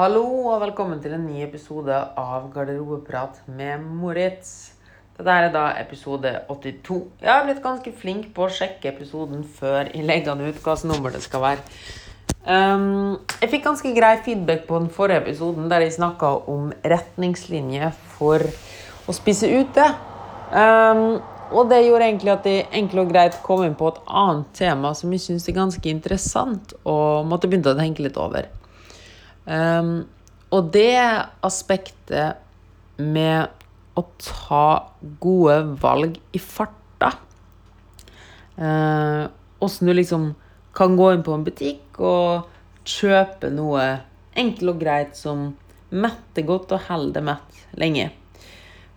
Hallo og velkommen til en ny episode av Garderobeprat med Moritz. Dette er da episode 82. Jeg har blitt ganske flink på å sjekke episoden før jeg legger den ut, hvilket nummer det skal være. Um, jeg fikk ganske grei feedback på den forrige episoden, der jeg snakka om retningslinjer for å spise ute. Um, og det gjorde egentlig at jeg enkelt og greit kom inn på et annet tema som jeg syns er ganske interessant, og måtte begynne å tenke litt over. Um, og det aspektet med å ta gode valg i farta. Åssen uh, du liksom kan gå inn på en butikk og kjøpe noe enkelt og greit som metter godt og holder mett lenge.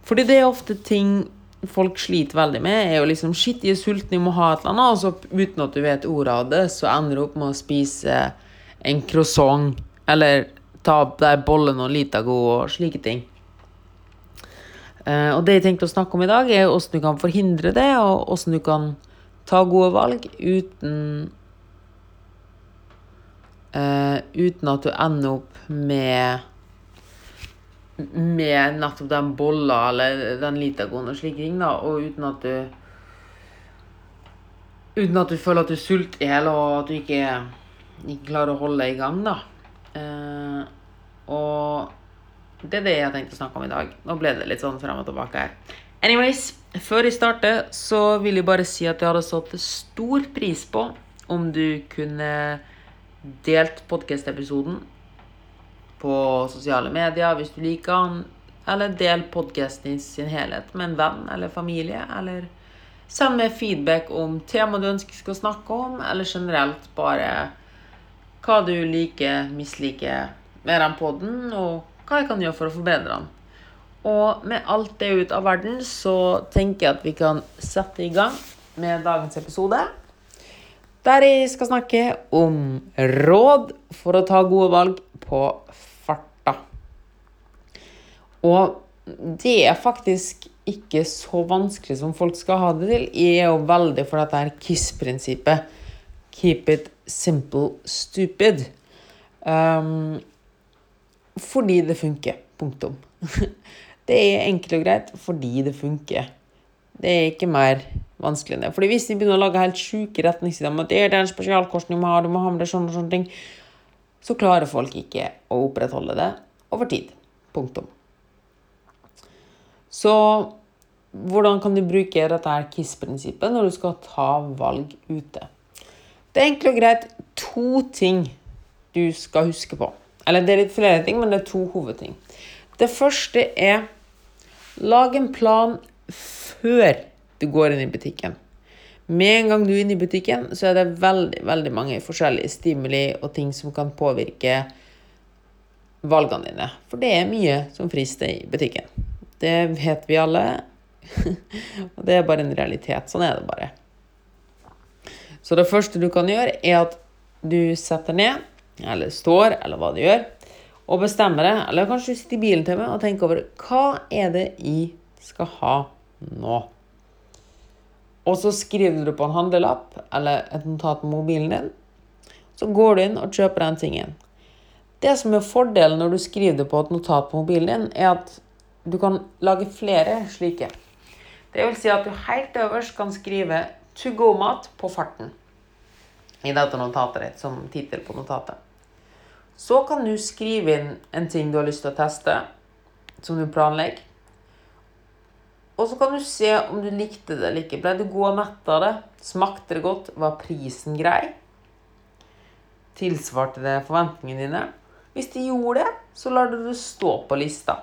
Fordi det er ofte ting folk sliter veldig med, er jo liksom Shit, de er sultne, de må ha et eller annet. Og så uten at du vet ordet av det, så ender du opp med å spise en croissant. Eller ta der bollen og lita god og slike ting. Uh, og det jeg tenkte å snakke om i dag, er hvordan du kan forhindre det, og hvordan du kan ta gode valg uten uh, Uten at du ender opp med med nettopp den bolla eller den Litagoen og slike ting, da, og uten at du Uten at du føler at du sulter i hjel, og at du ikke, ikke, klarer å holde i gang, da. Uh, og det er det jeg har tenkt å snakke om i dag. Nå ble det litt sånn frem og tilbake her. Anyways, før jeg starter, så vil jeg bare si at jeg hadde satt stor pris på om du kunne delt podkast-episoden på sosiale medier hvis du liker den, eller del podkasten i sin helhet med en venn eller familie, eller send meg feedback om tema du ønsker skal snakke om, eller generelt bare hva du liker, misliker med den poden, og hva jeg kan gjøre for å forbedre den. Og med alt det ut av verden, så tenker jeg at vi kan sette i gang med dagens episode. Der jeg skal snakke om råd for å ta gode valg på farta. Og det er faktisk ikke så vanskelig som folk skal ha det til. Jeg er jo veldig for dette her KISS-prinsippet. Keep it simple, stupid. Um, fordi det funker. Punktum. Det er enkelt og greit fordi det funker. Det er ikke mer vanskelig enn det. Fordi hvis de begynner å lage helt sjuke retningssider det er den det sånn så klarer folk ikke å opprettholde det over tid. Punktum. Så hvordan kan du bruke dette her KISS-prinsippet når du skal ta valg ute? Det er enkelt og greit to ting du skal huske på. Eller det er litt flere ting, men det er to hovedting. Det første er lag en plan før du går inn i butikken. Med en gang du er inne i butikken, så er det veldig, veldig mange forskjellige stimuli og ting som kan påvirke valgene dine. For det er mye som frister i butikken. Det vet vi alle. og det er bare en realitet. Sånn er det bare. Så det første du kan gjøre, er at du setter ned eller står, eller hva du gjør, og bestemmer det. Eller kanskje du sitter i bilen til meg og tenker over hva er det jeg skal ha nå. Og så skriver du på en handlelapp eller et notat på mobilen din. Så går du inn og kjøper den tingen. Det som er fordelen når du skriver det på et notat på mobilen din, er at du kan lage flere slike. Det vil si at du helt øverst kan skrive 'to go-mat' på farten i dette notatet ditt som tittel på notatet. Så kan du skrive inn en ting du har lyst til å teste, som du planlegger. Og så kan du se om du likte det eller ikke. Ble du god og mett av det? Smakte det godt? Var prisen grei? Tilsvarte det forventningene dine? Hvis de gjorde det, så lar du det stå på lista.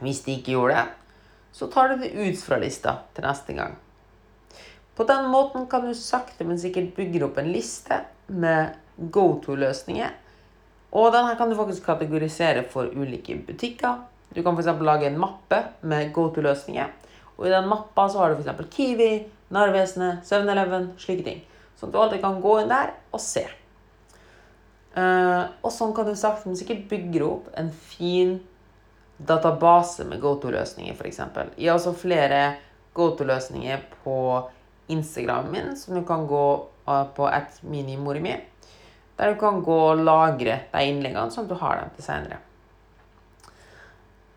Hvis de ikke gjorde det, så tar du det ut fra lista til neste gang. På den måten kan du sakte, men sikkert bygge opp en liste med go to-løsninger. Og denne kan du faktisk kategorisere for ulike butikker. Du kan f.eks. lage en mappe med go to-løsninger. Og i den mappa så har du f.eks. Kiwi, Narvesenet, 7-Eleven, slike ting. Sånn at du alltid kan gå inn der og se. Uh, og sånn kan du sakte, men sikkert bygge opp en fin database med go to-løsninger, f.eks. I altså flere go to-løsninger på Instagramen min, som du kan gå på et minimorimi. Der du kan gå og lagre de innleggene, sånn at du har dem til senere.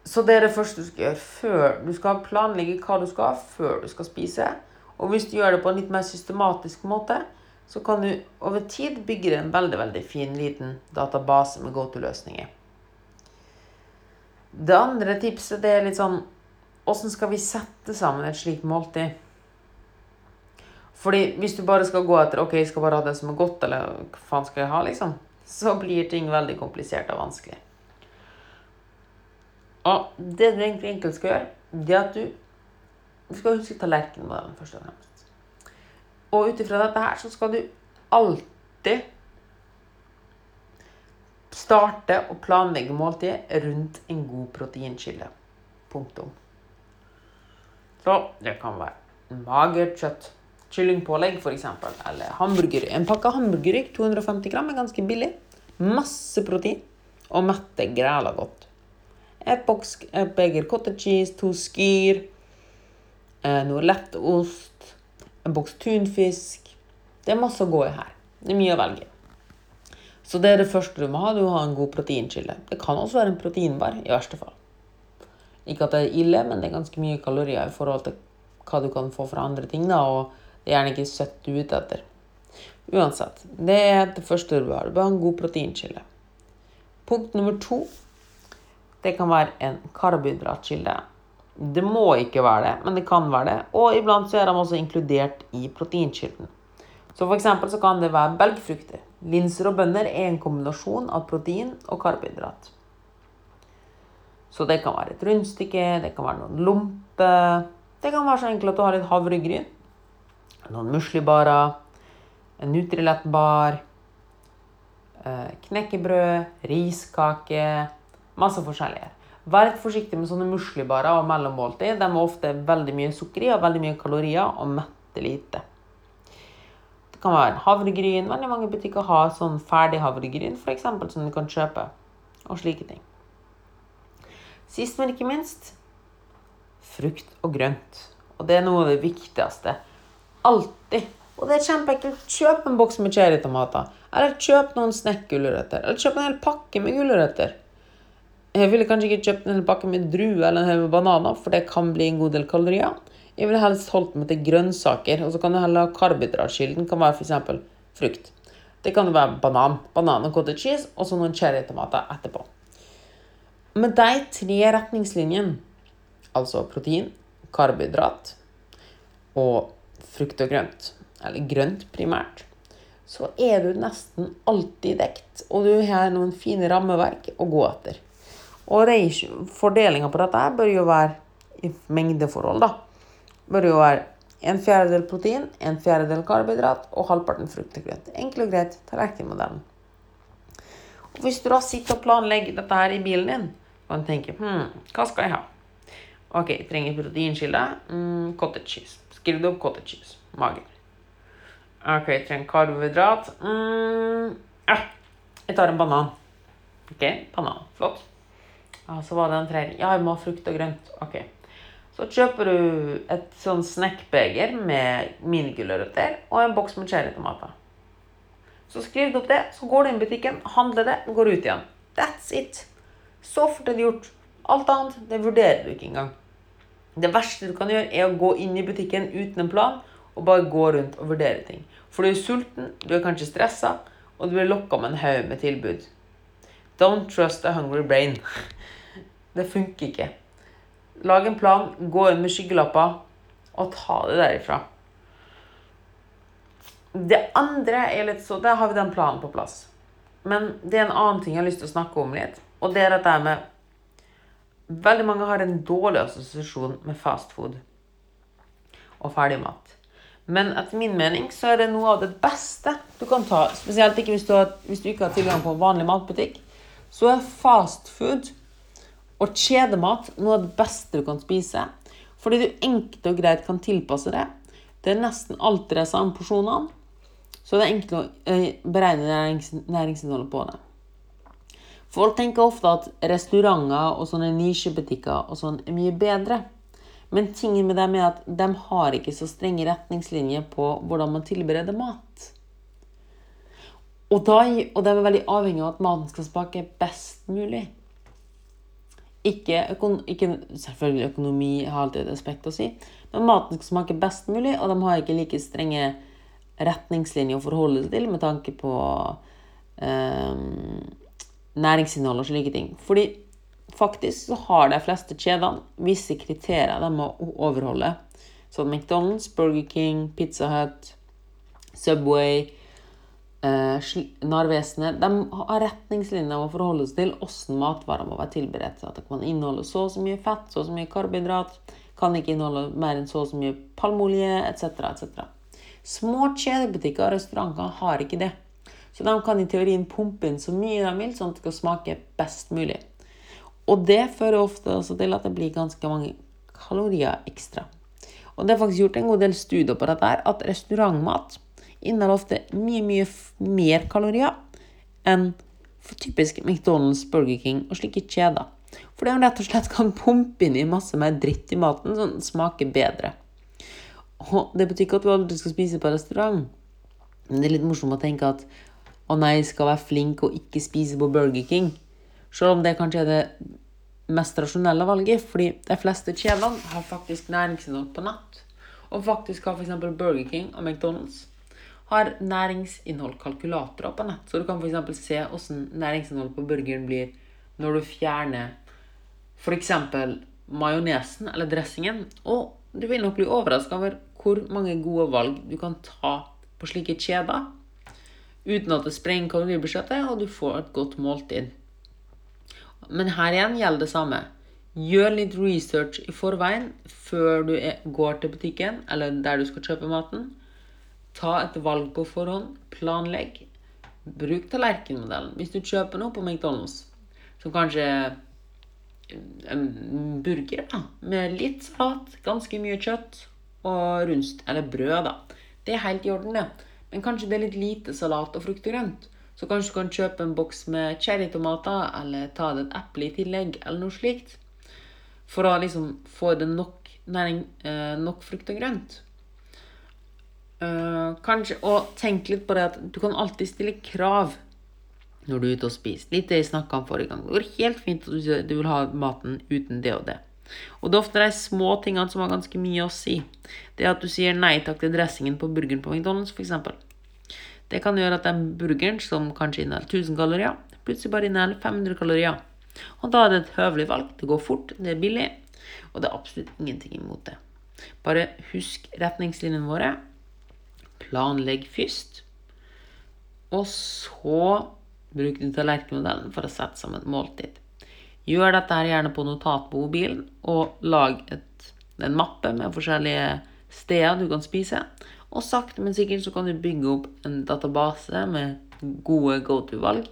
Så det er det første du skal gjøre før du skal planlegge hva du skal før du skal spise. Og hvis du gjør det på en litt mer systematisk måte, så kan du over tid bygge en veldig veldig fin liten database med go to-løsninger. Det andre tipset det er litt sånn Åssen skal vi sette sammen et slikt måltid? Fordi hvis du bare skal gå etter ok, jeg skal bare ha det som er godt, eller hva faen skal jeg ha, liksom, så blir ting veldig komplisert og vanskelig. Og det du egentlig enkelt skal gjøre, det er at du, du skal huske tallerkenmodellen først og fremst. Og ut ifra dette her så skal du alltid starte å planlegge måltidet rundt en god proteinkilde. Punktum. Så det kan være magert kjøtt. Kyllingpålegg, f.eks. Eller hamburger. En pakke hamburgerrygg, 250 gram, er ganske billig. Masse protein. Og metter græla godt. Et, boks, et beger cottage cheese, to skyr, eh, noe lett ost, en boks tunfisk. Det er masse å gå i her. Det er mye å velge Så det er det første du må ha. Du må ha en god proteinkilde. Det kan også være en proteinbar, i verste fall. Ikke at det er ille, men det er ganske mye kalorier i forhold til hva du kan få fra andre ting. da, og det er gjerne ikke søtt du er ute etter. Uansett, det er det første du bør ha. En god proteinkilde. Punkt nummer to det kan være en karbohydratkilde. Det må ikke være det, men det kan være det. Og iblant så er de også inkludert i proteinkilden. Så for eksempel så kan det være belgfrukter. Linser og bønner er en kombinasjon av protein og karbohydrat. Så det kan være et rundstykke, det kan være noen lomper. Det kan være så enkelt at du har litt havregryn, noen muslibarer, en Nutrilett-bar, eh, knekkebrød, riskake Masse forskjellige. Vær forsiktig med sånne muslibarer og mellommåltid. De er ofte veldig mye sukker i og veldig mye kalorier og metter lite. Det kan være havregryn. Veldig mange butikker har sånn ferdig havregryn for eksempel, som du kan kjøpe. Og slike ting. Sist, men ikke minst frukt og grønt. Og det er noe av det viktigste. Alltid. Og det er kjempeenkelt. Kjøp en boks med cherrytomater. Eller kjøp noen snekk-gulrøtter. Eller kjøp en hel pakke med gulrøtter. Jeg ville kanskje ikke kjøpt en hel pakke med druer eller en hel med bananer, for det kan bli en god del kalorier. Jeg ville helst holdt meg til grønnsaker. Og så kan du heller ha karbohydratkilden. kan være f.eks. frukt. Det kan være banan, banan og cottage cheese, og så noen cherrytomater etterpå. Med de tre retningslinjene, altså protein, karbohydrat og frukt og grønt, eller grønt primært, så er du nesten alltid dekt, og du har noen fine rammeverk å gå etter. Og fordelinga på dette bør jo være i mengdeforhold, da. Bør jo være en fjerdedel protein, en fjerdedel karbohydrat og halvparten frukt og grønt. Enkelt og greit tallerkenmodellen. Og hvis du da sitter og planlegger dette her i bilen din, og tenker hm, hva skal jeg ha? Ok, trenger proteinkilde. Mm, cottage cheese. Skriv det opp cottage cheese. Mager. Ok, trenger karbohydrat. Mm, ja, jeg tar en banan. Ok, banan. Flott. Ja, så var det en tredje. Ja, jeg må ha frukt og grønt. Ok. Så kjøper du et sånn snackbeger med minigulrøtter og en boks med cherrytomater. Så skriv du opp det, så går du inn i butikken, handler det, går ut igjen. That's it. Så fort er det gjort. Alt annet det vurderer du ikke engang. Det verste du kan gjøre, er å gå inn i butikken uten en plan og bare gå rundt og vurdere ting. For du er sulten, du er kanskje stressa, og du blir lokka med en haug med tilbud. Don't trust a hungry brain. Det funker ikke. Lag en plan, gå inn med skyggelapper og ta det derifra. Det andre er litt så Der har vi den planen på plass. Men det er en annen ting jeg har lyst til å snakke om litt. Og det er dette med Veldig mange har en dårlig assosiasjon med fast food og ferdigmat. Men etter min mening så er det noe av det beste du kan ta. Spesielt ikke hvis du, har, hvis du ikke har tilgang på vanlig matbutikk. Så er fast food og kjedemat noe av det beste du kan spise. Fordi du enkelt og greit kan tilpasse det. Det er nesten alltid de samme porsjonene. Så det er enkelt å eh, beregne næringsinnholdet på det. Folk tenker ofte at restauranter og sånne nisjebutikker og sånn er mye bedre. Men tingen med dem er at de har ikke så strenge retningslinjer på hvordan man tilbereder mat. Og, da, og de er veldig avhengig av at maten skal smake best mulig. Ikke, ikke Selvfølgelig økonomi har alltid et aspekt å si, men maten skal smake best mulig, og de har ikke like strenge retningslinjer å forholde seg til med tanke på eh, næringsinnhold og slike ting. Fordi faktisk så har de fleste kjedene visse kriterier de må overholde. Sånn McDonald's, Burger King, Pizza Hut, Subway eh, Narvesenet de har retningslinjer å forholde seg til hvordan matvarer må være tilberedt. At det kan inneholde så og så mye fett, så og så mye karbohydrat, kan ikke inneholde mer enn så og så mye palmeolje etc. etc. Små kjedebutikker og restauranter har ikke det. Så de kan i teorien pumpe inn så mye de vil, sånn at det skal smake best mulig. Og det fører ofte også til at det blir ganske mange kalorier ekstra. Og det er faktisk gjort en god del studier på dette, at restaurantmat inneholder ofte mye, mye mer kalorier enn for typisk McDonald's, Burger King og slike kjeder. For det er rett og slett kan pumpe inn i masse mer dritt i maten, sånn den smaker bedre. Og det betyr ikke at du aldri skal spise på restaurant. Men det er litt morsomt å tenke at å nei, skal være flink og ikke spise på Burger King. Selv om det kanskje er det mest rasjonelle valget, fordi de fleste kjedene har faktisk næringsinnhold på nett. Og faktisk har f.eks. Burger King og McDonald's har næringsinnholdkalkulatorer på nett. Så du kan f.eks. se hvordan næringsinnholdet på burgeren blir når du fjerner f.eks. majonesen eller dressingen. Og du vil nok bli overraska over hvor mange gode valg du kan ta på slike kjeder uten at det sprenger kaloribudsjettet, og du får et godt måltid. Men her igjen gjelder det samme. Gjør litt research i forveien før du går til butikken eller der du skal kjøpe maten. Ta et valg på forhånd. Planlegg. Bruk tallerkenmodellen. Hvis du kjøper noe på McDonald's, som kanskje en burger da, med litt salat, ganske mye kjøtt og rundst, eller brød, da. Det er helt i orden, det. Men kanskje det er litt lite salat og frukt og grønt. Så kanskje du kan kjøpe en boks med cherrytomater, eller ta det et eple i tillegg, eller noe slikt. For å liksom få det nok næring, eh, nok frukt og grønt. Uh, kanskje, og tenk litt på det at du kan alltid stille krav når du er ute og spiser. Litt det jeg snakka om forrige gang. Det går helt fint at du vil ha maten uten det og det. Og det er ofte de små tingene som har ganske mye å si. Det at du sier nei takk til dressingen på burgeren på McDonald's, f.eks. Det kan gjøre at den burgeren, som kanskje inneholder 1000 kalorier, plutselig bare inneholder 500 kalorier. Og da er det et høvelig valg. Det går fort, det er billig, og det er absolutt ingenting imot det. Bare husk retningslinjene våre Planlegg først. Og så bruk du tallerkenmodellen for å sette sammen måltid. Gjør dette her gjerne på notat og lag et, en mappe med forskjellige steder du kan spise. Og sakte, men sikkert så kan du bygge opp en database med gode go to-valg.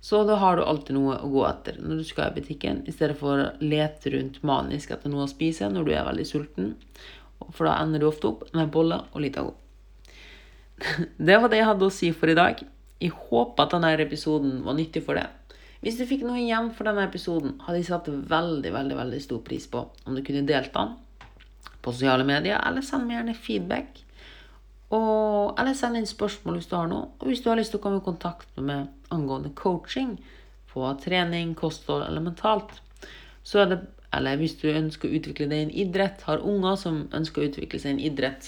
Så da har du alltid noe å gå etter når du skal i butikken, i stedet for å lete rundt manisk etter noe å spise når du er veldig sulten. For da ender du ofte opp med bolle og litt av god. Det var det jeg hadde å si for i dag. Jeg håper at denne episoden var nyttig for deg. Hvis du fikk noe igjen for denne episoden, hadde jeg satt veldig veldig, veldig stor pris på om du kunne delt den på sosiale medier, eller send meg gjerne feedback. Og, eller send inn spørsmål hvis du har noe. Og hvis du har lyst til å komme i kontakt med meg angående coaching på trening, kosthold eller mentalt, så er det Eller hvis du ønsker å utvikle deg i en idrett, har unger som ønsker å utvikle seg i en idrett,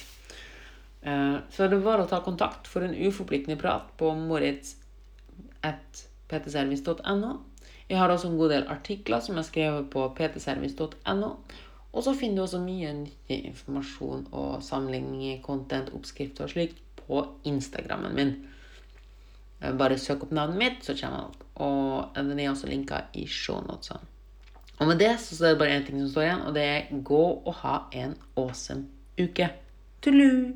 så er det bare å ta kontakt for en uforpliktende prat på moritz.ptservice.no. Jeg har også en god del artikler som er skrevet på ptservice.no. Og så finner du også mye nyttig informasjon og sammenligninger, content, oppskrifter og slikt på Instagrammen min. Eh, bare søk opp navnet mitt, så kommer alt. Og den er også linka i shownotesene. Og med det så er det bare én ting som står igjen, og det er gå og ha en awesome uke. Tullu!